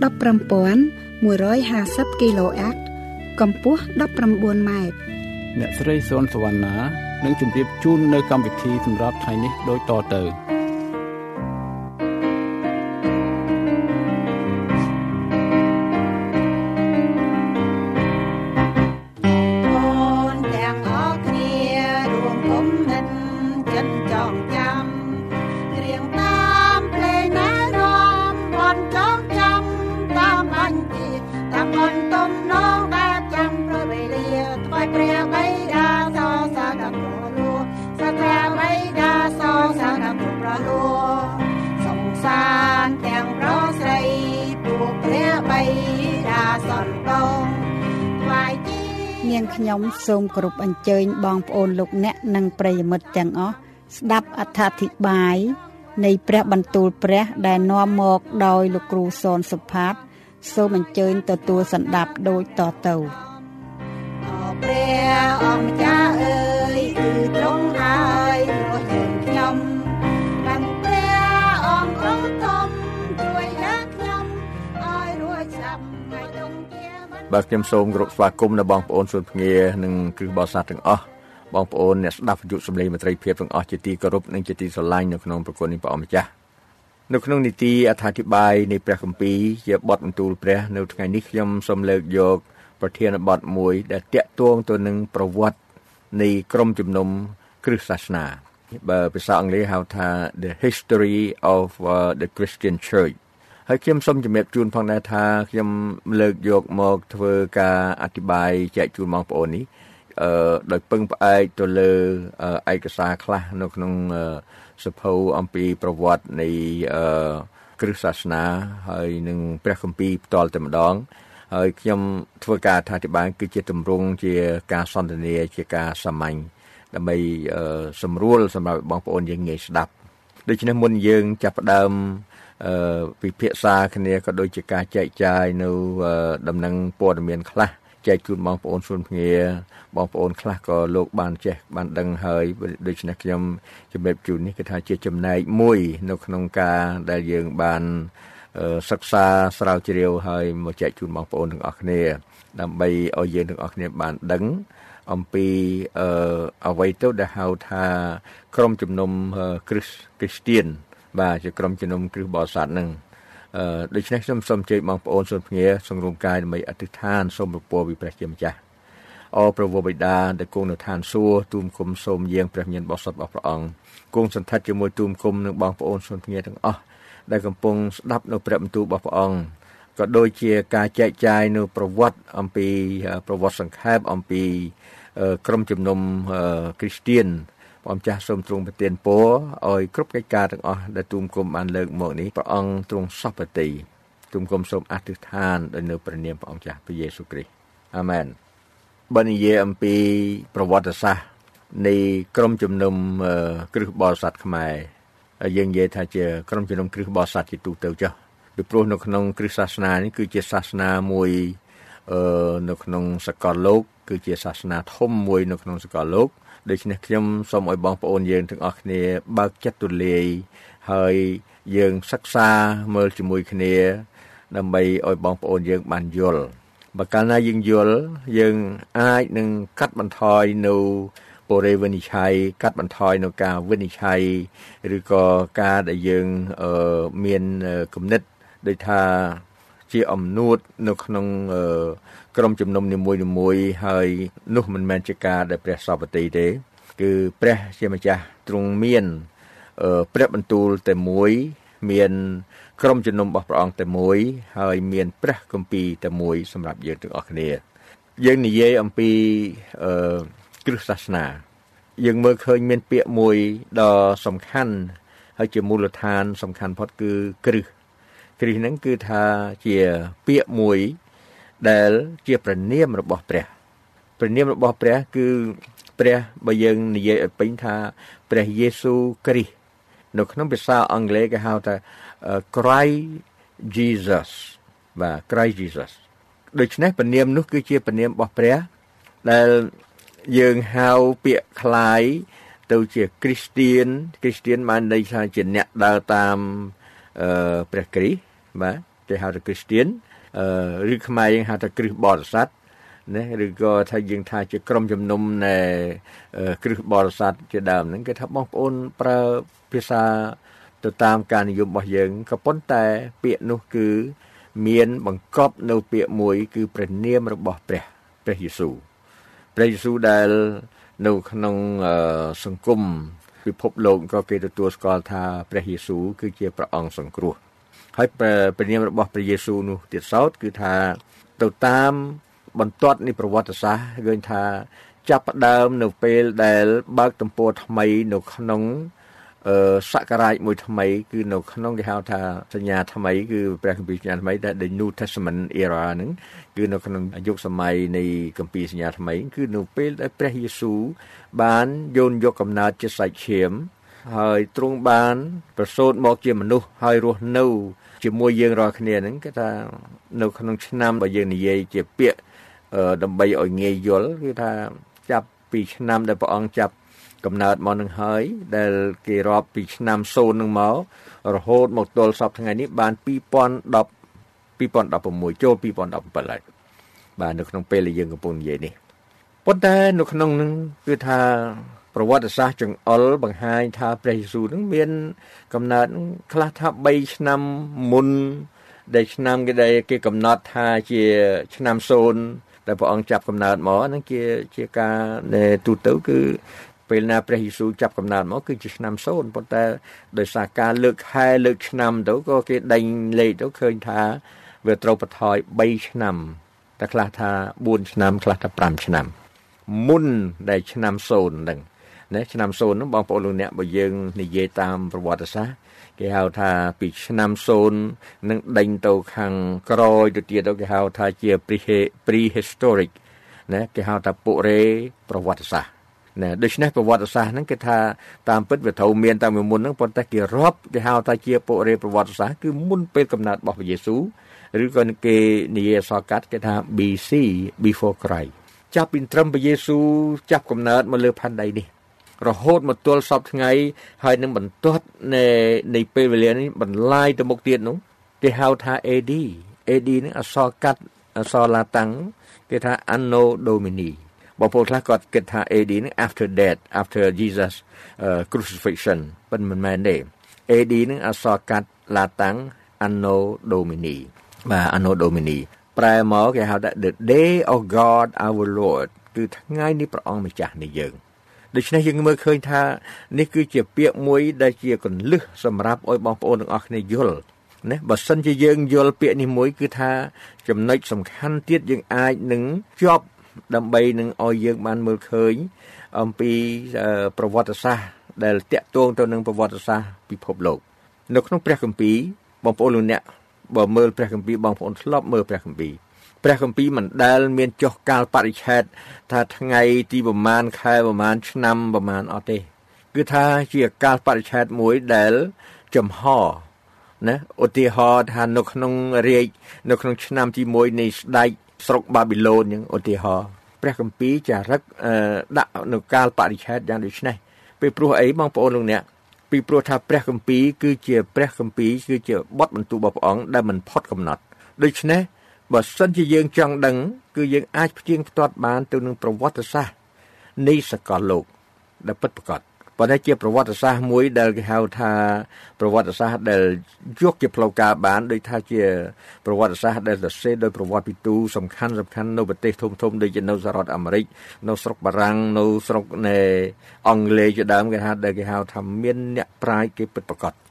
15150 kHz កម្ពស់19ម៉ែត្រអ្នកស្រីសុនសវណ្ណានឹងជម្រាបជូននៅកម្មវិធីសម្រាប់ថ្ងៃនេះដូចតទៅ នាងខ្ញុំសូមគោរពអញ្ជើញបងប្អូនលោកអ្នកនិងប្រិយមិត្តទាំងអស់ស្ដាប់អត្ថាធិប្បាយនៃព្រះបន្ទូលព្រះដែលនាំមកដោយលោកគ្រូសនសុផាត សូមអញ្ជើញទទួលសន្ដាប់ដូចតទៅអព្រះអង្គម្ចាស់អើយគឺទ្រង់ហើយ បាទខ្ញុំសូមគោរពស្វាគមន៍ដល់បងប្អូនសុនភ្ងានិងគ្រឹះបរិស័ទទាំងអស់បងប្អូនអ្នកស្ដាប់វិទ្យុសំឡេងមត្រីភាពទាំងអស់ជាទីគោរពនិងជាទីស្រឡាញ់នៅក្នុងប្រគុណនេះព្រះអម្ចាស់នៅក្នុងនីតិអត្ថាធិប្បាយនៃព្រះគម្ពីរជាបទបន្ទូលព្រះ នៅថ្ងៃនេះខ្ញុំសូមលើកយក ប្រធានបទមួយ ដែលតាក់ទងទៅនឹងប្រវត្តិនៃក្រុមជំនុំគ្រឹស្តសាសនាបើភាសាអង់គ្លេសហៅថា the history of uh, the Christian Church ហើយខ្ញុំសូមជំរាបជូនផងដែរថាខ្ញុំលើកយកមកធ្វើការអធិប្បាយចែកជូនបងប្អូននេះអឺដោយពឹងផ្អែកទៅលើឯកសារខ្លះនៅក្នុងសភៅអំពីប្រវត្តិនៃអឺគ្រឹះសាសនាហើយនឹងព្រះគម្ពីរផ្ទាល់តែម្ដងហើយខ្ញុំធ្វើការអធិប្បាយគឺជាទម្រង់ជាការសន្ទនាជាការសាមញ្ញដើម្បីសម្រួលសម្រាប់បងប្អូនយើងងាយស្ដាប់ដូច្នេះមុនយើងចាប់ផ្ដើម ពិភាក្សាគ្នាក៏ដូចជាការចែកចាយនៅដំណឹងព័ត៌មានខ្លះចែកជូនបងប្អូនសុនភ្ងាបងប្អូនខ្លះក៏លោកបានចេះបានដឹងហើយដូច្នេះខ្ញុំជំរាបជូននេះគឺថាជាចំណែកមួយ នៅក្នុងការដែលយើងបានសិក្សាស្រាវជ្រាវហើយមកចែកជូនបងប្អូនទាំងអស់គ្នា ដើម្បីឲ្យយើងទាំងអស់គ្នាបានដឹងអំពីអឺអ្វីទៅដែលហៅថា ក្រុមជំនុំគ្រីស្គ្រីស្ទៀន បាទជាក្រុមជំនុំគ្រឹះបរិស័ទនឹងអឺដូច្នេះខ្ញុំសូមជើញបងប្អូនសូមភ្ងាសង្រួមកាយដើម្បីអធិដ្ឋានសូមប្រពោពីព្រះជាម្ចាស់អរព្រះវរបិតាដែលគង់នៅឋានសួគ៌ទូមគុំសូមយាងព្រះមានបរិសុទ្ធរបស់ព្រះអង្គគង់សន្តិដ្ឋជាមួយទូមគុំនឹងបងប្អូនសូមភ្ងាទាំងអស់ដែលកំពុងស្ដាប់នៅព្រះបន្ទូលរបស់ព្រះអង្គក៏ដូចជាការចែកចាយនៅប្រវត្តិអំពីប្រវត្តិសង្ខេបអំពីក្រុមជំនុំគ្រីស្ទៀន ព្រះម្ចាស់សូមទ្រង់ប្រទានពរឲ្យគ្រប់កិច្ចការទាំងអស់ដែលទូមគុំបានលើកមកនេះព្រះអង្គទ្រង់សពតិទូមគុំសូមអធិដ្ឋានដោយនៅព្រះនាមព្រះអង្គចាស់ព្រះយេស៊ូវគ្រីស្ទអាមែនបើនិយាយអំពីប្រវត្តិសាស្ត្រនៃក្រុមជំនុំគ្រឹះបរិស័ទខ្មែរយើងនិយាយថាជាក្រុមជំនុំគ្រឹះបរិស័ទជាទូទៅចុះពីព្រោះនៅក្នុងគ្រឹះសាសនានេះគឺជាសាសនាមួយអឺនៅក្នុងសកលលោកគឺជាសាសនាធំមួយនៅក្នុងសកលលោក ដូច្នេះខ្ញុំសូមឲ្យបងប្អូនយើងទាំងអស់គ្នា បើកចិត្តទូលាយហើយយើងសិក្សាមើលជាមួយគ្នា ដើម្បីឲ្យបងប្អូនយើងបានយល់បើកាលណាយើងយល់យើងអាចនឹងកាត់បន្ថយនៅបរិវិនិច្ឆ័យកាត់បន្ថយនៅការវិនិច្ឆ័យឬក៏ការដែលយើងមានគំនិតដូចថាជាអំនួតនៅក្នុង ក្រុមជំនុំនីមួយៗហើយនោះមិនមែនជាការដែលព្រះសពតិទេ គឺព្រះជាម្ចាស់ទ្រង់មានព្រះបន្ទូលតែមួយមានក្រុមជំនុំរបស់ព្រះអង្គតែមួយ ហើយមានព្រះគម្ពីរតែមួយសម្រាប់យើងទាំងអស់គ្នា យើងនិយាយអំពីអឺគ្រឹះសាសនា យើងមើលឃើញមានពាក្យមួយដ៏សំខាន់ហើយជាមូលដ្ឋានសំខាន់ផុតគឺគ្រឹះគ្រឹះហ្នឹងគឺថាជាពាក្យមួយ ដែលជាព្រះនាមរបស់ព្រះព្រះនាមរបស់ព្រះ គឺព្រះបើយើងនិយាយឲ្យពេញថាព្រះយេស៊ូវគ្រីស្ទនៅក្នុងភាសាអង់គ្លេសគេហៅថា Christ Jesus បាទ Christ Jesus ដូច្នេះព្រះនាមនោះគឺជាព្រះនាមរបស់ព្រះដែលយើងហៅពាក្យคล้ายទៅជាគ្រីស្ទៀនគ្រីស្ទៀនបានន័យថាជាអ្នកដើរតាមអឺព្រះគ្រីស្ទបាទគេហៅថាគ្រីស្ទៀនអឺ ឬខ្មែរយើងហៅថាគ្រឹះបរិស័ទណាឬក៏ថាយើងថាជាក្រុមជំនុំនៃគ្រឹះបរិស័ទជាដើមហ្នឹងគេថាបងប្អូនប្រើភាសាទៅតាមការនិយមរបស់យើងក៏ប៉ុន្តែពាក្យនោះគឺមានបង្កប់នៅពាក្យមួយ គឺព្រះនាមរបស់ព្រះព្រះយេស៊ូវព្រះយេស៊ូវដែលនៅក្នុងសង្គមពិភពលោកក៏គេទទួលស្គាល់ថាព្រះយេស៊ូវគឺជាព្រះអង្គសង្គ្រោះ ហើយព្រះនាមរបស់ព្រះយេស៊ូវនោះទៀតសោតគឺថាទៅតាមបន្ទាត់នៃប្រវត្តិសាស្ត្រឃើញថាចាប់ផ្ដើមនៅពេលដែលបើកទំព័រថ្មីនៅក្នុងអឺសករាជមួយថ្មី គឺនៅក្នុងគេហៅថាសញ្ញាថ្មីគឺព្រះគម្ពីរសញ្ញាថ្មីដែល The New Testament era ហ្នឹងគឺនៅក្នុងយុគសម័យនៃគម្ពីរសញ្ញាថ្មី គឺនៅពេលដែលព្រះយេស៊ូវបានយោនយកកំណើតជាសាច់ឈាម ហើយទ្រង់បាន ប្រសូតមកជាមនុស្សហើយរស់នៅជាមួយយើងរាល់គ្នាហ្នឹងគេថានៅក្នុងឆ្នាំបើយើងនិយាយជាពាក្យដើម្បីឲ្យងាយយល់គឺថាចាប់ពីឆ្នាំដែលព្រះអង្គចាប់កំណើតមកនឹងហើយដែលគេរាប់ពីឆ្នាំ0នឹងមករហូតមកទល់សពថ្ងៃនេះបាន2010 2016ចូល2017ហើយបាទនៅក្នុងពេលដែលយើងកំពុងនិយាយនេះប៉ុន្តែនៅក្នុងនឹងគឺថា ប្រវត្តិសាស្ត្រចង្អុលបង្ហាញថាព្រះយេស៊ូវនឹងមាន កំណើតខ្លះថា3ឆ្នាំមុនដែលឆ្នាំគេដែលគេកំណត់ថាជាឆ្នាំ0ដែលព្រះអង្គចាប់កំណើតមកហ្នឹងជាជាការទូទៅគឺពេលណាព្រះយេស៊ូវចាប់កំណើតមកគឺជាឆ្នាំ0ប៉ុន្តែដោយសារការលើកខែលើកឆ្នាំទៅក៏គេដេញលេខទៅឃើញថាវាត្រូវបន្ថយ3ឆ្នាំតែខ្លះថា4ឆ្នាំខ្លះថា5ឆ្នាំ មុនដែលឆ្នាំ0ហ្នឹង ណាឆ្នាំ0ហ្នឹងបងប្អូនលោកអ្នកបើយើងនិយាយតាមប្រវត្តិសាស្ត្រគេហៅថាពីឆ្នាំ0នឹងដេញទៅខាងក្រោយទៅទៀតទៅគេហៅថាជា prehistoric ណាគេហៅថាពុរេប្រវត្តិសាស្ត្រណាដូច្នេះប្រវត្តិសាស្ត្រហ្នឹងគេថាតាមពិតវាត្រូវមានតាំងពីមុនហ្នឹងប៉ុន្តែគេរាប់គេហៅថាជាពុរេប្រវត្តិសាស្ត្រគឺមុនពេលកំណើតរបស់ព្រះយេស៊ូវឬក៏គេនិយាយអក្សរកាត់គេថា BC before Christ ចាប់ពីត្រឹមព្រះយេស៊ូវចាប់កំណើតមកលើផែនដីនេះ រហូតមកទល់សពថ្ងៃហើយនឹងបន្ទាត់នៃនៃពេលវេលានេះបន្លាយទៅមុខទៀតនោះគេហៅថា AD AD នេះអក្សរកាត់អក្សរឡាតាំងគេថា Anno Domini បងប្អូនខ្លះគាត់គិតថា AD នេះ after death after Jesus uh, crucifixion ប៉ុន្តែមិនមែនទេ AD នឹងអក្សរកាត់ឡាតាំង Anno Domini បាទ Anno Domini ប្រែមកគេហៅថា the day of God our Lord គឺថ្ងៃនេះព្រះអង្គម្ចាស់នៃយើង ដូច្នេះយើងមើលឃើញថានេះគឺជាពាក្យមួយដែលជាកលឹះសម្រាប់ឲ្យបងប្អូនទាំងអស់គ្នាយល់ណាបើសិនជាយើងយល់ពាក្យនេះមួយគឺថាចំណុចសំខាន់ទៀតយើងអាចនឹងជាប់ដើម្បីនឹងឲ្យយើងបានមើលឃើញអំពីប្រវត្តិសាស្ត្រដែលតាក់ទងទៅនឹងប្រវត្តិសាស្ត្រពិភពលោក នៅក្នុងព្រះគម្ពីរបងប្អូនលោកអ្នកបើមើលព្រះគម្ពីរបងប្អូនធ្លាប់មើលព្រះគម្ពីរ ព្រះគម្ពីរមិនដែលមានចុះកាលបរិច្ឆេទថាថ្ងៃទីប្រមាណខែប្រមាណឆ្នាំប្រមាណអត់ទេ គឺថាជាកាលបរិច្ឆេទមួយដែលចំហណាឧទាហរណ៍ថានៅក្នុងរាជនៅក្នុងឆ្នាំទី1នៃស្ដេចស្រុកបាប៊ីឡូនយ៉ាងឧទាហរណ៍ព្រះគម្ពីរចារឹកដាក់នៅកាលបរិច្ឆេទយ៉ាងដូចនេះពេលព្រោះអីបងប្អូនលោកអ្នកពីព្រោះថាព្រះគម្ពីរគឺជាព្រះគម្ពីរគឺជាបទបន្ទូលរបស់ព្រះអង្គដែលមិនផុតកំណត់ដូច្នេះ បើសិនជាយើងចង់ដឹង គឺយើងអាចផ្ទៀងផ្ទាត់បានទៅនឹងប្រវត្តិសាស្ត្រនៃសកលលោកដែលពិតប្រាកដប៉ុន្តែជាប្រវត្តិសាស្ត្រមួយដែលគេហៅថាប្រវត្តិសាស្ត្រដែលយកជាផ្លូវការបានដោយថាជាប្រវត្តិសាស្ត្រដែលសរសេរដោយប្រវត្តិពីទូសំខាន់សំខាន់នៅប្រទេសធំធំដូចជានៅសហរដ្ឋអាមេរិកនៅស្រុកបារាំងនៅស្រុកនៃអង់គ្លេសជាដើមគេហៅដែលគេហៅថាមានអ្នកប្រាជ្ញគេពិតប្រាកដ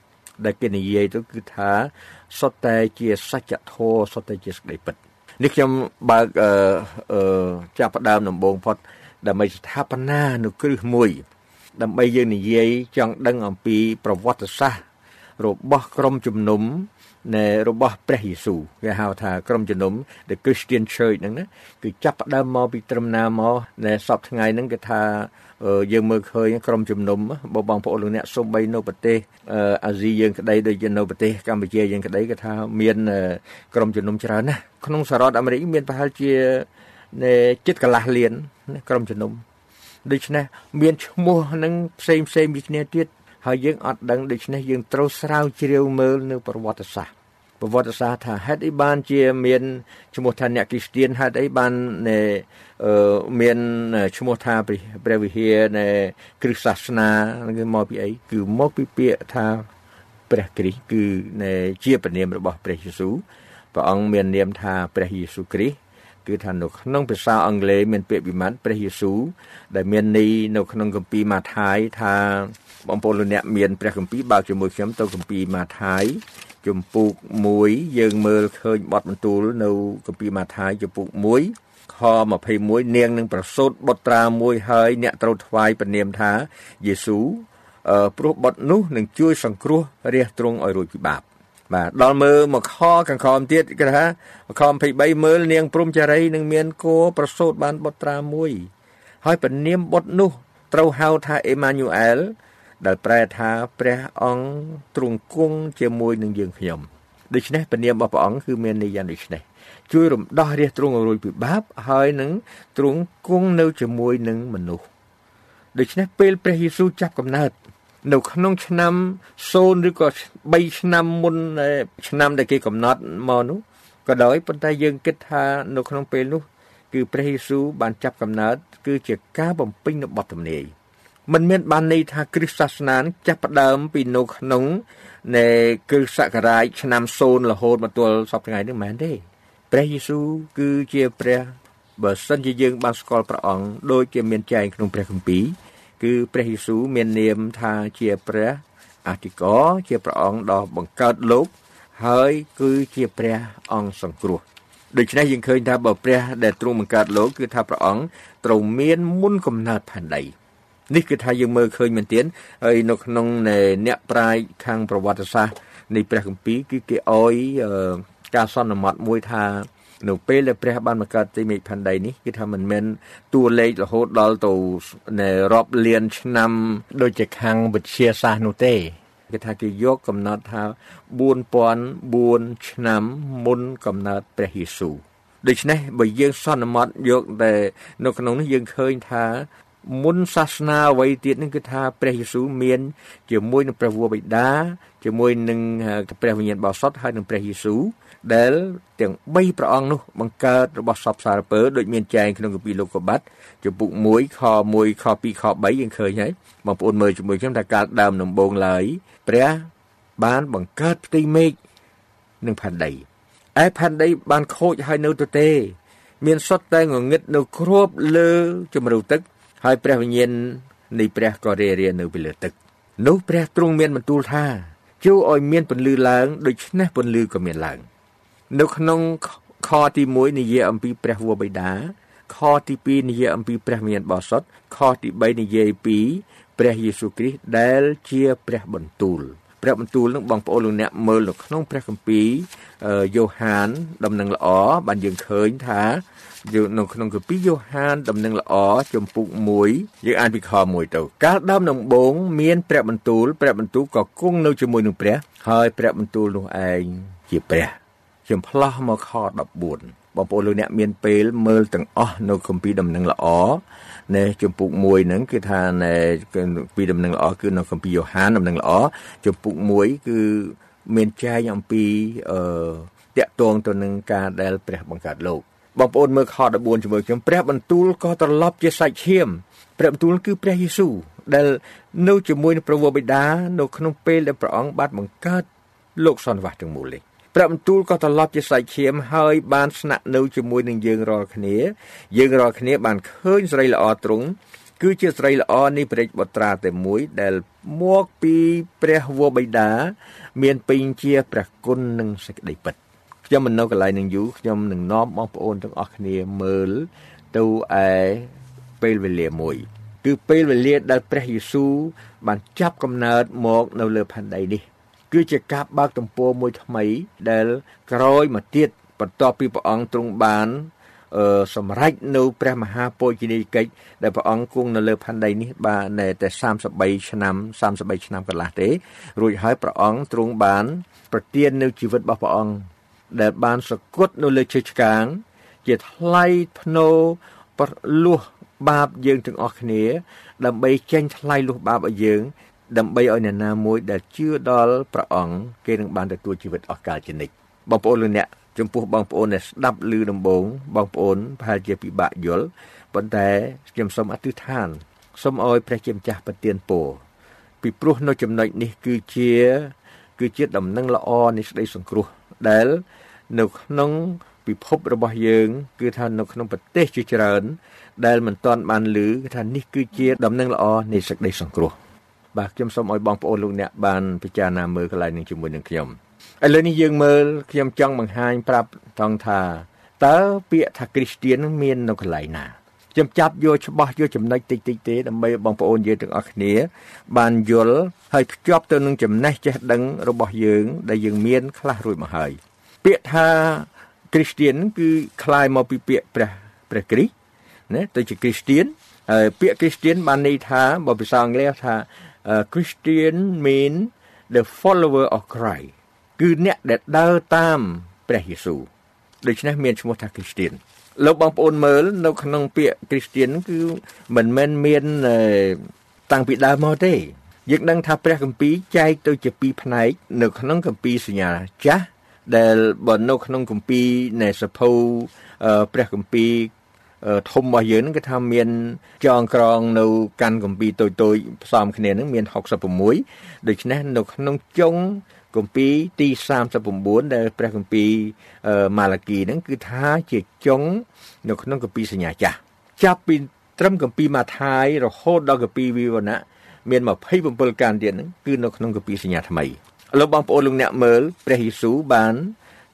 ដែលគេនិយាយទៅគឺថាសុទ្ធតែជាសច្ចធម៌សុទ្ធតែជាសេចក្តីពិតនេះខ្ញុំបើកអឺចាប់ផ្ដើមដំបូងផុតដើម្បីស្ថាបនានៅគ្រឹះមួយ ដើម្បីយើងនិយាយចង់ដឹងអំពីប្រវត្តិសាស្ត្ររបស់ក្រុមជំនុំ នៃរបស់ព្រះយេស៊ូវគេហៅថាក្រុមជំនុំ The Christian Church ហ្នឹងណាគឺចាប់ផ្ដើមមកពីត្រឹមណាមកនៅសពថ្ងៃហ្នឹងគេថាយើងមើលឃើញក្រុមជំនុំបងប្អូនលោកអ្នកសូម្បីនៅប្រទេសអាស៊ីយើងក្តីដូចជានៅប្រទេសកម្ពុជាយើងក្តីគេថាមានក្រុមជំនុំច្រើនណាស់ក្នុងសហរដ្ឋអាមេរិកមានប្រហែលជាចិត្តកន្លះលានក្រុមជំនុំដូច្នេះមានឈ្មោះនឹងផ្សេងផ្សេងពីគ្នាទៀត ហើយយើងអត់ដឹងដូច្នេះយើងត្រូវស្រាវជ្រាវមើលនៅប្រវត្តិសាស្ត្រប្រវត្តិសាស្ត្រថាហេតុអីបានជាមានឈ្មោះថាអ្នកគ្រីស្ទៀនហេតុអីបានមានឈ្មោះថាព្រះវិហារនៃគ្រិស្តសាសនាគឺមកពីអីគឺមកពីពាក្យថាព្រះគ្រីស្ទគឺជាព្រះនាមរបស់ព្រះយេស៊ូវព្រះអង្គមាននាមថាព្រះយេស៊ូវគ្រីស្ទ គឺថានៅក្នុងភាសាអង់គ្លេសមានពាក្យវិមាត្រព្រះយេស៊ូវដែលមានន័យនៅក្នុងគម្ពីរម៉ាថាយថាបងប្អូនលោកអ្នកមានព្រះគម្ពីរបើកជាមួយខ្ញុំទៅគម្ពីរម៉ាថាយជំពូក1យើងមើលឃើញបទបន្ទូលនៅគម្ពីរម៉ាថាយជំពូក1ខ21នាងនឹងប្រសូតបុត្រាមួយហើយអ្នកត្រូវថ្វាយព្រះនាមថាយេស៊ូវព្រោះបុត្រនោះនឹងជួយសង្គ្រោះរះទ្រង់ឲ្យរួចពីបាប បាទដល់មើលមកខកង្ខំទៀតគេថាមកខំ23មើលនាងព្រំចារីនឹងមានគោប្រសូតបានបុត្រាមួយ ហើយពនាមបុត្រនោះត្រូវហៅថាអេម៉ាញូអែលដែលប្រែថាព្រះអង្គទ្រង់គង់ជាមួយនឹងយើងខ្ញុំដូច្នេះពនាមរបស់ព្រះអង្គគឺមានន័យយ៉ាងដូចនេះជួយរំដោះរាជទ្រង់ឲ្យរួចពីបាបហើយនឹងទ្រង់គង់នៅជាមួយនឹងមនុស្សដូច្នេះពេលព្រះយេស៊ូវចាប់កំណើត នៅក្នុងឆ្នាំ0ឬក៏3ឆ្នាំមុនឆ្នាំដែលគេកំណត់មកនោះក៏ដោយប៉ុន្តែយើងគិតថានៅក្នុងពេលនោះ គឺព្រះយេស៊ូវបានចាប់កំណើតគឺជាការបំពេញនៅបទទំនាយมันមានបានន័យថាគ្រិស្តសាសនាចាប់ផ្ដើមពីនៅក្នុងនៃគ្រិស្តសករាជឆ្នាំ0រហូតមកទល់សពថ្ងៃនេះមិនមែនទេព្រះយេស៊ូវគឺជាព្រះបើសិនជាយើងបានស្គាល់ព្រះអង្គដូចជាមានចែងក្នុងព្រះគម្ពីរ គឺព្រះយេស៊ូវមាននាមថាជាព្រះអធិការជាព្រះអង្គដ៏បង្កើតលោក ហើយគឺជាព្រះអង្គសង្គ្រោះដូច្នេះយើងឃើញថាបើព្រះដែលទ្រង់បង្កើតលោកគឺថាព្រះអង្គត្រូវមានមុនកំណើតផែនដីនេះគឺថាយើងមើលឃើញមែនទែនហើយនៅក្នុងអ្នកប្រាជ្ញខាងប្រវត្តិសាស្ត្រនៃព្រះគម្ពីរគឺគេអោយការសន្មត់មួយថា នៅពេលដែលព្រះបានបង្កើតទីមេឃផែនដីនេះគឺថាមិនមែនតួលេខរហូតដល់ទៅរាប់លានឆ្នាំដូចជាខាងវិទ្យាសាស្ត្រនោះទេគេថាគេយកកំណត់ថា4004ឆ្នាំមុនកំណើតព្រះយេស៊ូវដូច្នេះបើយើងសន្មត់យកតែនៅក្នុងនេះយើងឃើញថា មុនសាសនាអ្វីទៀតនឹងគឺថាព្រះយេស៊ូវមាន ជាមួយនឹងព្រះវរបិតាជាមួយនឹងព្រះវិញ្ញាណបរិសុទ្ធហើយនឹងព្រះយេស៊ូវដែលទាំង3ព្រះអង្គនោះបង្កើតរបស់សពសារពើដូចមានចែងក្នុងគម្ពីរលោកុបាត់ចំពុក1ខ1ខ2ខ3យើងឃើញហើយបងប្អូនមើលជាមួយខ្ញុំថាកាលដើមដំបូងឡើយព្រះបានបង្កើតផ្ទៃមេឃនិងផែនដីឯផែនដីបានខូចហើយនៅទៅទេ មានសុទ្ធតែងងឹតនៅគ្របលើជំរៅទឹក ហើយព្រះវិញ្ញាណនៃព្រះក៏រារានៅពីលើទឹក នោះព្រះទ្រង់មានបន្ទូលថាជួឲ្យមានពន្លឺឡើងដូច្នេះពន្លឺក៏មានឡើង នៅក្នុងខទី1និយាយអំពីព្រះវរបិតាខទី2និយាយអំពីព្រះមានបោសុតខទី3និយាយពីព្រះយេស៊ូវគ្រីស្ទដែលជាព្រះបន្ទូលព្រះបន្ទូលនឹងបងប្អូនលោកអ្នកមើលនៅក្នុងព្រះគម្ពីរយ៉ូហានដំណឹងល្អបានយើងឃើញថា យើងនៅក្នុងគម្ពីរយ៉ូហានដំណឹងល្អចំពុក1យើងអានពីខ1ទៅកាលដើមដំបូងមានព្រះបន្ទូលព្រះបន្ទូលក៏គង់នៅជាមួយនឹងព្រះហើយព្រះបន្ទូលនោះឯងជាព្រះខ្ញុំផ្លោះមកខ14បងប្អូនលោកអ្នកមានពេលមើលទាំងអស់នៅគម្ពីរដំណឹងល្អនៅជំពូក1ហ្នឹងគឺថានៅគម្ពីរដំណឹងល្អគឺនៅគម្ពីរយ៉ូហានដំណឹងល្អជំពូក1គឺមានចែងអំពីអឺតាក់ទងទៅនឹងការដែលព្រះបង្កើតលោក បងប្អូនមើលខ14ជាមួយខ្ញុំព្រះបន្ទូលក៏ត្រឡប់ជាសាច់ឈាមព្រះបន្ទូលគឺព្រះយេស៊ូវដែលនៅជាមួយនឹងព្រះវរបិតានៅក្នុងពេលដែលព្រះអង្គបានបង្កើតលោកសន្និវាសទាំងមូលនេះព្រះបន្ទូលក៏ត្រឡប់ជាសាច់ឈាមហើយបានស្នាក់នៅជាមួយនឹងយើងរាល់គ្នា យើងរាល់គ្នាបានឃើញស្រីល្អទ្រង់គឺជាស្រីល្អនេះព្រះបុត្រាតែមួយដែលមកពីព្រះវរបិតាមានពេញជាព្រះគុណនិងសេចក្តីពិត ខ្ញុំមិននៅកន្លែងនឹងយូរខ្ញុំនឹងនាំបងប្អូនទាំងអស់គ្នាមើលទៅឯពេលវេលាមួយគឺពេលវេលាដែលព្រះយេស៊ូវបានចាប់កំណើតមកនៅលើផែនដីនេះ គឺជាការបើកទំព័រមួយថ្មីដែលក្រោយមកទៀតបន្ទាប់ពីព្រះអង្គទ្រង់បានអឺសម្រេចនៅព្រះមហាពោជនីយកិច្ចដែលព្រះអង្គគង់នៅលើផែនដីនេះបានតែ33ឆ្នាំ33ឆ្នាំកន្លះទេរួចហើយព្រះអង្គទ្រង់បាន ប្រទាននៅជីវិតរបស់ព្រះអង្គ ដែលបានសគត់នៅលើឈើឆ្កាង ជាថ្លៃភ្នោប្រលួសបាបយើងទាំងអស់គ្នា ដើម្បីចេញថ្លៃលុះបាបឲ្យយើង ដើម្បីឲ្យអ្នកណាមួយដែលជឿដល់ព្រះអង្គគេនឹងបានទទួលជីវិតអស់កលជានិច្ចបងប្អូនលោកអ្នកចំពោះបងប្អូនដែលស្ដាប់ឮដំបូងបងប្អូនប្រហែលជាពិបាកយល់ប៉ុន្តែខ្ញុំសូមអធិដ្ឋានសូមឲ្យព្រះជាម្ចាស់ប្រទានពរពីព្រោះនៅចំណុចនេះគឺជា គឺជាដំណឹងល្អនៃសេចក្តីសង្គ្រោះ ដែលនៅក្នុងពិភពរបស់យើង គឺថានៅក្នុងប្រទេសជាច្រើន ដែលមិនទាន់បានឮគឺថានេះគឺជាដំណឹងល្អនៃសេចក្តីសង្គ្រោះបាទខ្ញុំសូមឲ្យបងប្អូនលោកអ្នកបានពិចារណាមើលកន្លែងនេះជាមួយនឹងខ្ញុំឥឡូវនេះយើងមើលខ្ញុំចង់បង្ហាញប្រាប់ថងថាតើពាក្យថាគ្រីស្ទៀននឹងមាននៅកន្លែងណា ខ្ញុំចាប់យកច្បាស់យកចំណុចតិចតិចទេដើម្បីបងប្អូនយើងទាំងអស់គ្នា បានយល់ហើយភ្ជាប់ទៅនឹងចំណេះចេះដឹងរបស់យើង ដែលយើងមាន ខ្លះរួចមកហើយពាក្យថាគ្រីស្ទៀនគឺคล้ายមកពីពាក្យព្រះព្រះគ្រីស្ទណាទៅជាគ្រីស្ទៀនហើយពាក្យគ្រីស្ទៀនបានន័យថាបើភាសាអង់គ្លេសថា Christian mean the follower of Christ គឺអ្នកដែលដើរតាមព្រះយេស៊ូវដូច្នេះមានឈ្មោះថា Christian លោកបងប្អូនមើលនៅក្នុងពាក្យ Christian គឺមិនមែនមានតាំងពីដើមមកទេយើងដឹងថាព្រះគម្ពីរចែកទៅជាពីរផ្នែកនៅក្នុងគម្ពីរសញ្ញាចាស់ដែលបើនៅក្នុងគម្ពីរនៃសភៅព្រះគម្ពីរធំរបស់យើងហ្នឹងគឺថាមានចងក្រងនៅកាន់គម្ពីរតូចតូចផ្សំគ្នាហ្នឹងមាន66ដូច្នេះនៅក្នុងចុង គម្ពីរទី39ដែលព្រះគម្ពីរម៉ាឡាគីហ្នឹងគឺថាជាចុងនៅក្នុងគម្ពីរសញ្ញាចាស់ចាប់ពីត្រឹមគម្ពីរម៉ាថាយរហូតដល់គម្ពីរវិវរណៈមាន27ការទៀតហ្នឹងគឺនៅក្នុងគម្ពីរសញ្ញាថ្មីឥឡូវបងប្អូនលោកអ្នកមើលព្រះយេស៊ូវបាន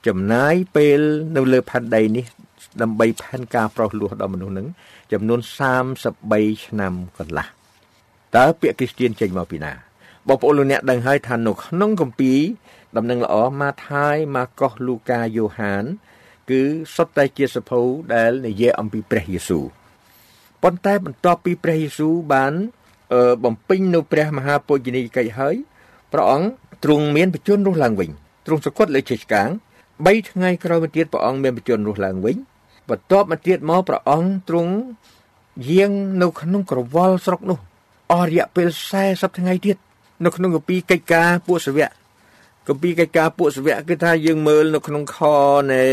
ចំណាយពេលនៅលើផែនដីនេះដើម្បីផែនការប្រោសលោះដល់មនុស្សនឹងចំនួន33ឆ្នាំកន្លះតើពាក្យគ្រីស្ទៀនចេញមកពីណា បងប្អូនលោកអ្នកដឹងហើយថានៅក្នុងគម្ពីរដំណឹងល្អម៉ាថាយម៉ាកុសលូកាយ៉ូហាន គឺសុទ្ធតែជាសភៅដែលនិយាយអំពីព្រះយេស៊ូវប៉ុន្តែបន្ទាប់ពីព្រះយេស៊ូវបានបំពេញនៅព្រះមហាពុជនីយកិច្ចហើយព្រះអង្គទ្រង់មានបជនរស់ឡើងវិញទ្រង់សគត់លើជ័យឆ្កាង3ថ្ងៃក្រោយមកទៀតព្រះអង្គមានបជនរស់ឡើងវិញបន្ទាប់មកទៀតមកព្រះអង្គទ្រង់យាងនៅក្នុងក្រវល់ស្រុកនោះអស់រយៈពេល40ថ្ងៃទៀត នៅក្នុងគម្ពីរកិច្ចការពួកសាវកគម្ពីរកិច្ចការពួកសាវកគឺថាយើងមើលនៅក្នុងខនៃ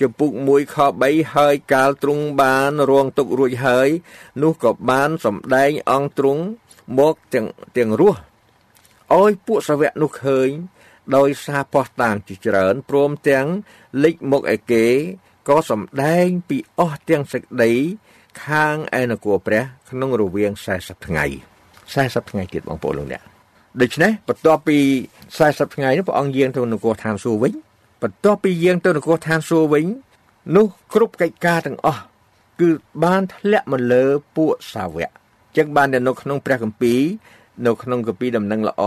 ចំពុក1ខ3ហើយកាលទ្រង់បានរងទុករួចហើយនោះក៏បានសម្ដែងអង្គទ្រង់មកទាំងទាំងរស់ឲ្យពួកសាវកនោះឃើញ ដោយសារផោះតាងជាច្រើនព្រមទាំងលិចមុខឯគេក៏សម្ដែងពីអស់ទាំងសេចក្តីខាងឯនគរព្រះ ក្នុងរវាង40ថ្ងៃ40ថ្ងៃទៀតបងប្អូនលោកអ្នក ដូច្នេះបន្ទាប់ពី40ថ្ងៃនេះព្រះអង្គយាងទៅនគរឋានសួគ៌វិញបន្ទាប់ពីយាងទៅនគរឋានសួគ៌វិញនោះគ្រប់កិច្ចការទាំងអស់គឺបានធ្លាក់មកលើពួកសាវកចឹងបាននៅក្នុងព្រះគម្ពីរនៅក្នុងកាពីដំណឹងល្អ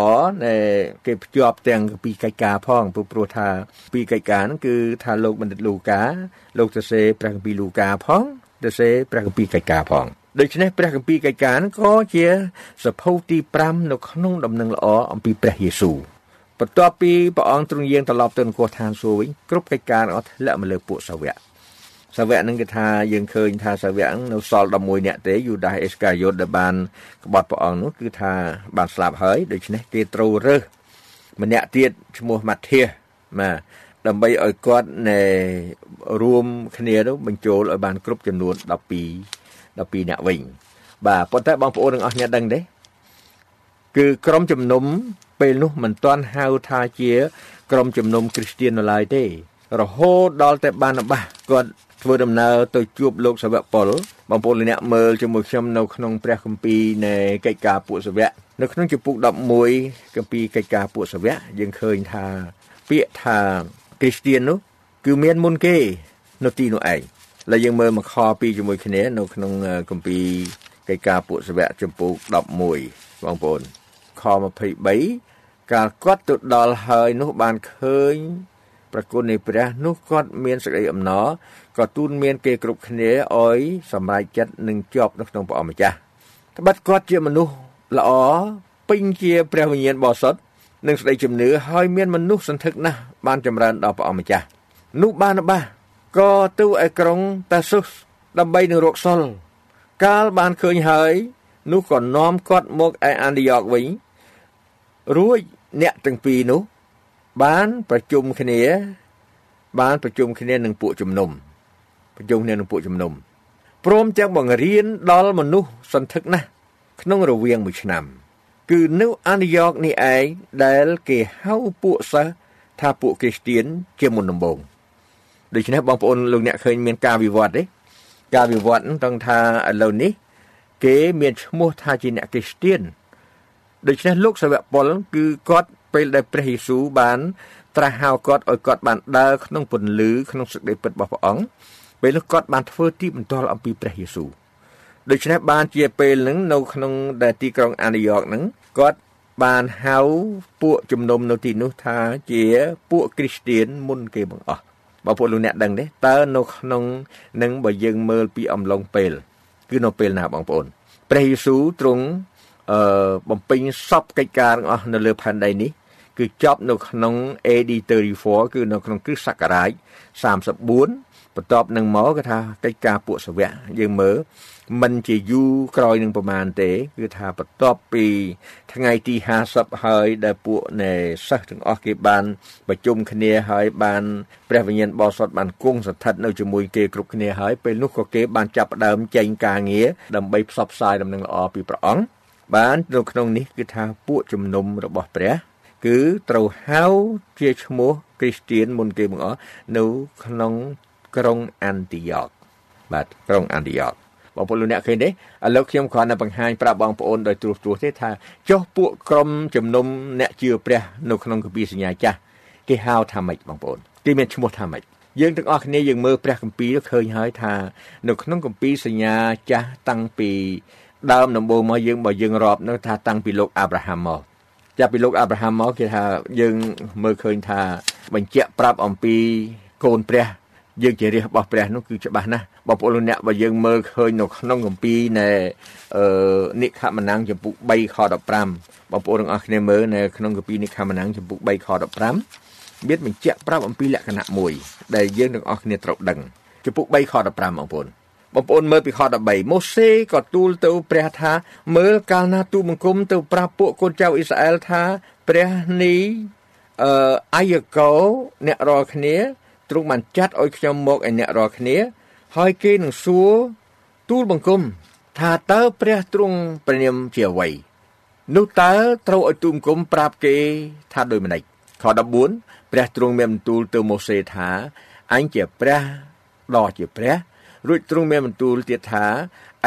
ដែលគេភ្ជាប់ទាំងកាពីកិច្ចការផងព្រោះព្រោះថាពីកិច្ចការហ្នឹងគឺថាលោកបណ្ឌិតលូកាលោកទៅសេព្រះគម្ពីរលូកាផងទៅសេព្រះគម្ពីរកិច្ចការផង ដូច្នេះព្រះគម្ពីរកិច្ចការក៏ជាសភៅទី5នៅក្នុងដំណឹងល្អអំពីព្រះយេស៊ូវបន្ទាប់ពីព្រះអង្គទ្រង់យាងត្រឡប់ទៅនគរឋានសួគ៌វិញគ្រប់កិច្ចការអស់ធ្លាក់មកលើពួកសាវកសាវកនឹងគេថាយើងឃើញថាសាវកនៅសល់11នាក់ទេយូដាសអេសកាយ៉ូតដែលបានក្បត់ព្រះអង្គនោះគឺថាបានស្លាប់ហើយដូច្នេះគេត្រូវរើសម្នាក់ទៀតឈ្មោះម៉ាធាសបាទដើម្បីឲ្យគាត់ណែរួមគ្នានោះបញ្ចូលឲ្យបានគ្រប់ចំនួន12 12នាក់វិញបាទប៉ុន្តែបងប្អូនទាំងអស់គ្នាដឹងទេគឺក្រុមជំនុំពេលនោះមិនទាន់ហៅថាជាក្រុមជំនុំគ្រីស្ទៀននៅឡើយទេ រហូតដល់តែបានបាសគាត់ធ្វើដំណើរទៅជួបលោកសាវកប៉ុលបងប្អូនលោកអ្នកមើលជាមួយខ្ញុំនៅក្នុងព្រះគម្ពីរនៃកិច្ចការពួកសាវកនៅក្នុងជំពូក11គម្ពីរកិច្ចការពួកសាវកយើងឃើញថាពាក្យថាគ្រីស្ទៀននោះគឺមានមុនគេនៅទីនោះឯង ហើយយើងមើលមកខ2ជាមួយគ្នានៅក្នុងគម្ពីរកិច្ចការពួកសាវកជំពូក11បងប្អូនខ23កាលគាត់ទៅដល់ហើយនោះបានឃើញប្រគុណនៃព្រះនោះគាត់មានសេចក្តីអំណរក៏ទូនមានគេគ្រប់គ្នាឲ្យសម្រេចចិត្តនឹងជាប់នៅក្នុងព្រះអម្ចាស់ត្បិតគាត់ជាមនុស្សល្អពេញជាព្រះវិញ្ញាណបរិសុទ្ធនិងស្ដីជំនឿហើយមានមនុស្សសន្ធឹកណាស់បានចម្រើនដល់ព្រះអម្ចាស់នោះបានបាស ក៏ទៅឯក្រុងតាស៊ុសដើម្បីនឹងរកសុលកាលបានឃើញហើយ នោះក៏នាំគាត់មកឯអានទីយ៉កវិញរួចអ្នកទាំងពីរនោះ បានប្រជុំគ្នា បានប្រជុំគ្នានឹងពួកជំនុំប្រជុំគ្នានឹងពួកជំនុំព្រមទាំងបង្រៀនដល់មនុស្សសន្ធឹកណាស់ក្នុងរវាងមួយឆ្នាំ គឺនៅអានទីយ៉កនេះឯងដែល គេហៅពួកសិស្សថាពួកគ្រីស្ទៀនជាមុនដំបូង ដូច្នេះបងប្អូនលោកអ្នកឃើញមានការវិវត្តទេការវិវត្តហ្នឹងត្រង់ថាឥឡូវនេះ គេមានឈ្មោះថាជាអ្នកគ្រីស្ទៀនដូច្នេះលោកសាវកប៉ុលគឺគាត់ពេលដែលព្រះយេស៊ូវបានត្រាស់ហៅគាត់ឲ្យគាត់បានដើរក្នុងពន្លឺក្នុងសេចក្តីពិតរបស់ព្រះអង្គពេលនោះគាត់បានធ្វើទីបន្ទាល់អំពីព្រះយេស៊ូវដូច្នេះបានជាពេលហ្នឹងនៅក្នុងដែលទីក្រុងអានីយ៉កហ្នឹងគាត់បានហៅពួកជំនុំនៅទីនោះថាជាពួកគ្រីស្ទៀនមុនគេបង្អស់ បងប្អូនលោកអ្នកដឹងទេតើនៅក្នុងនឹងបើយើងមើលពីអំឡុងពេល គឺនៅពេលណាបងប្អូនព្រះយេស៊ូវទ្រង់អឺបំពេញសពកិច្ចការទាំងអស់នៅលើផែនដីនេះគឺចប់នៅក្នុង AD 34គឺនៅក្នុងគ្រិស្តសករាជ34បន្ទាប់នឹងមកគឺថាកិច្ចការពួកសាវកយើងមើល មិនជាយូរក្រោយនឹងប្រមាណទេគឺថាបន្ទាប់ពីថ្ងៃទី50ហើយដែលពួកនៃសិស្សទាំងអស់គេបានប្រជុំគ្នាហើយបានព្រះវិញ្ញាណបរិសុទ្ធបានគង់ស្ថិតនៅជាមួយគេគ្រប់គ្នាហើយពេលនោះក៏គេបានចាប់ផ្ដើមចេញការងារដើម្បីផ្សព្វផ្សាយដំណឹងល្អពីព្រះអង្គបាននៅក្នុងនេះគឺថាពួកជំនុំរបស់ព្រះ គឺត្រូវហៅជាឈ្មោះគ្រីស្ទៀនមុនគេបង្អស់នៅក្នុងក្រុងអានទីយ៉កបាទក្រុងអានទីយ៉ក បងប្អូនលោកអ្នកឃើញទេឥឡូវខ្ញុំគ្រាន់តែបង្ហាញប្រាប់បងប្អូនដោយត្រួសត្រាសទេថាចុះពួកក្រុមជំនុំអ្នកជឿព្រះនៅក្នុងគម្ពីរសញ្ញាចាស់គេហៅថាម៉េចបងប្អូនគេមានឈ្មោះថាម៉េចយើងទាំងអស់គ្នាយើងមើលព្រះគម្ពីរឃើញហើយថានៅក្នុងគម្ពីរសញ្ញាចាស់តាំងពីដើមដំបូងមកយើងបើយើងរាប់នៅថាតាំងពីលោកអាប់រ៉ាហាំមកចាប់ពីលោកអាប់រ៉ាហាំមកគេថាយើងមើលឃើញថាបញ្ជាក់ប្រាប់អំពីកូនព្រះ យើងជារាជរបស់ព្រះនោះគឺច្បាស់ណាស់បងប្អូនលោកអ្នកបើយើងមើលឃើញនៅក្នុងគម្ពីរនៃអឺនិខមណាំងចំពុក3ខ15បងប្អូនទាំងអស់គ្នាមើលនៅក្នុងគម្ពីរនិខមណាំងចំពុក3ខ15មានបញ្ជាក់ប្រាប់អំពីលក្ខណៈមួយដែលយើងទាំងអស់គ្នាត្រូវដឹងចំពុក3ខ15បងប្អូនបងប្អូនមើលពីខ13ម៉ូសេក៏ទូលទៅព្រះថា មើលកាលណាទូបង្គំទៅប្រាប់ពួកកូនចៅអ៊ីស្រាអែលថាព្រះនេះអឺអាយកោអ្នករាល់គ្នា ទ្រង់បានចាត់ឲ្យខ្ញុំមកឯអ្នករាល់គ្នា ហើយគេនឹងសួរទូលបង្គំ ថាតើព្រះទ្រង់ព្រះនាមជាអ្វីនោះតើត្រូវឲ្យទូលបង្គំប្រាប់គេថាដូចម្ដេចខ14ព្រះទ្រង់មានបន្ទូលទៅម៉ូសេថាអញជាព្រះដ៏ជាព្រះ រួចទ្រង់មានបន្ទូលទៀតថា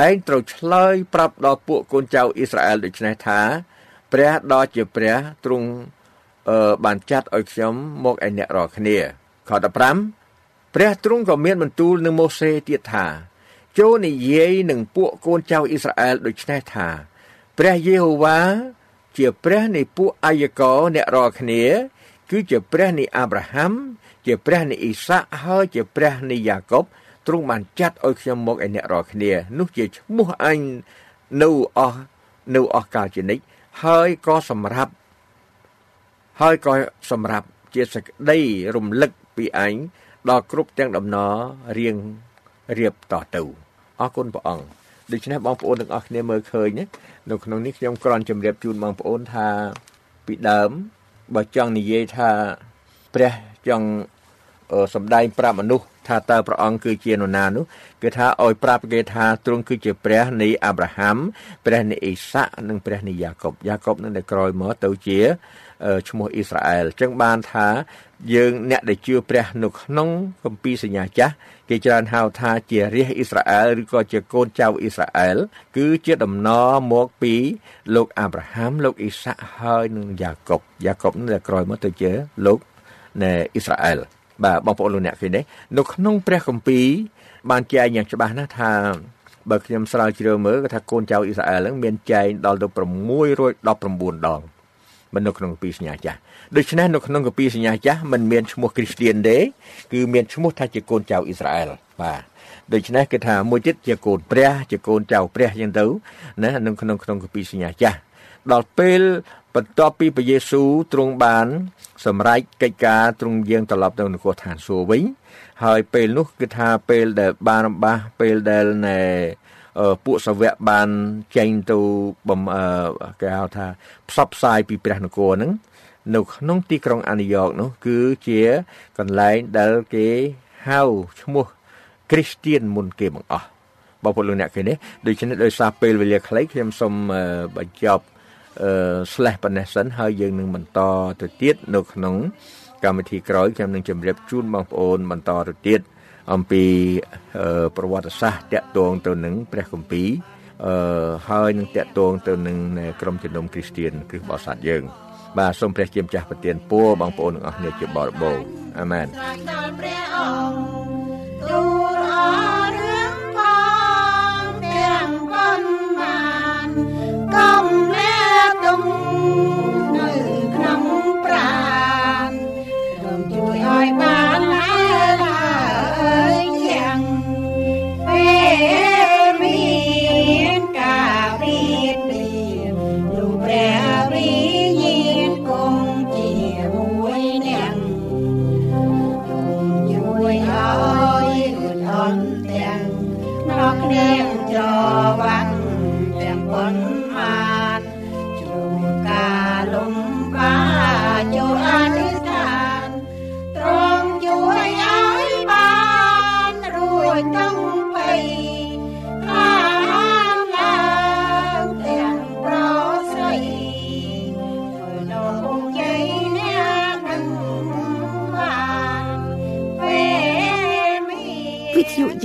ឯងត្រូវឆ្លើយប្រាប់ដល់ពួកកូនចៅអ៊ីស្រាអែលដូច្នេះថា ព្រះដ៏ជាព្រះទ្រង់អឺបានចាត់ឲ្យខ្ញុំមកឯអ្នករាល់គ្នា ខ15ព្រះទ្រង់ក៏មានបន្ទូលនឹងម៉ូសេទៀតថាចូលនិយាយនឹងពួកកូនចៅអ៊ីស្រាអែលដូចនេះថាព្រះយេហូវ៉ាជាព្រះនៃពួកអាយកោអ្នករាល់គ្នា គឺជាព្រះនៃអាប់រ៉ាហាំជាព្រះនៃអ៊ីសាក់ហើយជាព្រះនៃយ៉ាកុបទ្រង់បានចាត់ឲ្យខ្ញុំមកឯអ្នករាល់គ្នានោះជាឈ្មោះអញនៅអស់នៅអស់កាលជានិច្ចហើយក៏សម្រាប់ហើយក៏សម្រាប់ជាសក្តីរំលឹក ពីអញដល់គ្រប់ទាំងដំណររៀងរៀបតទៅអរគុណព្រះអង្គដូច្នេះបងប្អូនទាំងអស់គ្នាមើលឃើញនៅក្នុងនេះខ្ញុំគ្រាន់ជម្រាបជូនបងប្អូនថាពីដើមបើចង់និយាយថាព្រះចង់សម្ដែងប្រាប់មនុស្ស ថាតើព្រះអង្គគឺជានរណានោះគឺថាឲ្យប្រាប់គេថាទ្រង់គឺជាព្រះនៃអាប់រ៉ាហាំព្រះនៃអ៊ីសាក់និងព្រះនៃយ៉ាកុបយ៉ាកុបនឹងដែលក្រោយមកទៅជាឈ្មោះអ៊ីស្រាអែលអញ្ចឹងបានថាយើងអ្នកដែលជឿព្រះនៅក្នុងគម្ពីរសញ្ញាចាស់គេច្រើនហៅថាជារាជអ៊ីស្រាអែលឬក៏ជាកូនចៅអ៊ីស្រាអែលគឺជាដំណរមកពីលោកអាប់រ៉ាហាំលោកអ៊ីសាក់ហើយនិងយ៉ាកុបយ៉ាកុបនឹងដែលក្រោយមកទៅជាលោកនៃអ៊ីស្រាអែល បាទបងប្អូនលោកអ្នកឃើញទេនៅក្នុងព្រះគម្ពីរបានចែងយ៉ាងច្បាស់ណាស់ថាបើខ្ញុំស្រាវជ្រាវមើលគឺថាកូនចៅអ៊ីស្រាអែលហ្នឹងមានចែងដល់ទៅ619ដងមិននៅក្នុងគម្ពីរសញ្ញាចាស់ដូច្នេះនៅក្នុងគម្ពីរសញ្ញាចាស់មិនមានឈ្មោះគ្រីស្ទៀនទេគឺមានឈ្មោះថាជាកូនចៅអ៊ីស្រាអែលបាទដូច្នេះគេថាមួយទៀតជាកូនព្រះជាកូនចៅព្រះយ៉ាងទៅណានៅក្នុងក្នុងគម្ពីរសញ្ញាចាស់ ដល់ពេលបន្ទាប់ពីព្រះយេស៊ូវទ្រង់បាន សម្រេចកិច្ចការទ្រង់យាងត្រឡប់ទៅនគរឋានសួគ៌វិញ ហើយពេលនោះគឺថាពេលដែលបានបាសពេលដែលណែពួកសាវកបានចេញទៅបំគេហៅថាផ្សព្វផ្សាយពីព្រះនគរហ្នឹងនៅក្នុងទីក្រុងអានីយ៉កនោះគឺជាកន្លែងដែលគេហៅឈ្មោះគ្រីស្ទៀនមុនគេបង្អស់បងប្អូនលោកអ្នកឃើញទេដូច្នេះដោយសារពេលវេលាខ្លីខ្ញុំសូមបញ្ចប់អឺ slash ប៉ុណ្ណេះសិនហើយយើងនឹងបន្តទៅទៀតនៅក្នុងកម្មវិធីក្រោយខ្ញុំនឹងជម្រាបជូនបងប្អូនបន្តទៅទៀតអំពីប្រវត្តិសាស្ត្រតាក់ទងទៅនឹងព្រះគម្ពីរអឺហើយនឹងតាក់ទងទៅនឹងក្រុមជំនុំគ្រីស្ទៀនគ្រឹះបរិស័ទយើង បាទសូមព្រះជាម្ចាស់ប្រទានពរបងប្អូនទាំងអស់គ្នាជាបរិបូរអាមែនដល់ព្រះអង្គ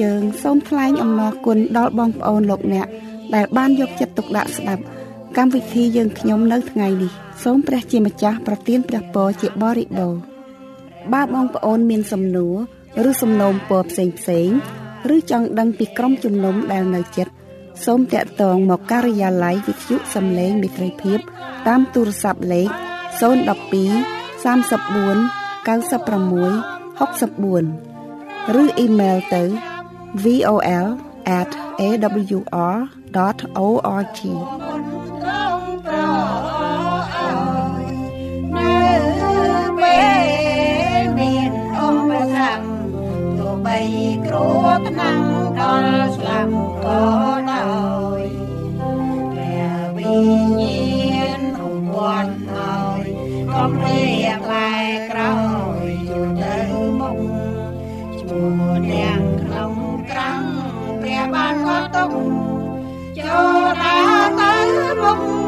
យើង សូមថ្លែងអំណរគុណដល់បងប្អូនលោកអ្នកដែលបានយកចិត្តទុកដាក់ស្ដាប់ កម្មវិធីយើងខ្ញុំនៅថ្ងៃនេះសូមព្រះជាម្ចាស់ប្រទានព្រះពរជាបរិបូរណ៍បើបងប្អូនមានសំណួរឬសំណូមពរផ្សេងផ្សេងឬចង់ដឹងពីក្រុមជំនុំដែលនៅចិត្តសូមតាក់ទងមកការិយាល័យវិទ្យុសំឡេងមិត្តភាពតាមទូរស័ព្ទលេខ012 34 96 64ឬអ៊ីមែលទៅ vol@awr.org គ្រោះថ្នាក់ដល់ស្លាប់ក៏ដោយព្រះវិញ្ញាណឧបន់ហើយកំរាក្លែក្រោយទូទៅមុខឈ្មោះទាំងក្នុងក្រាំងព្រះបានក៏ទុកចូលដើរទៅមុខ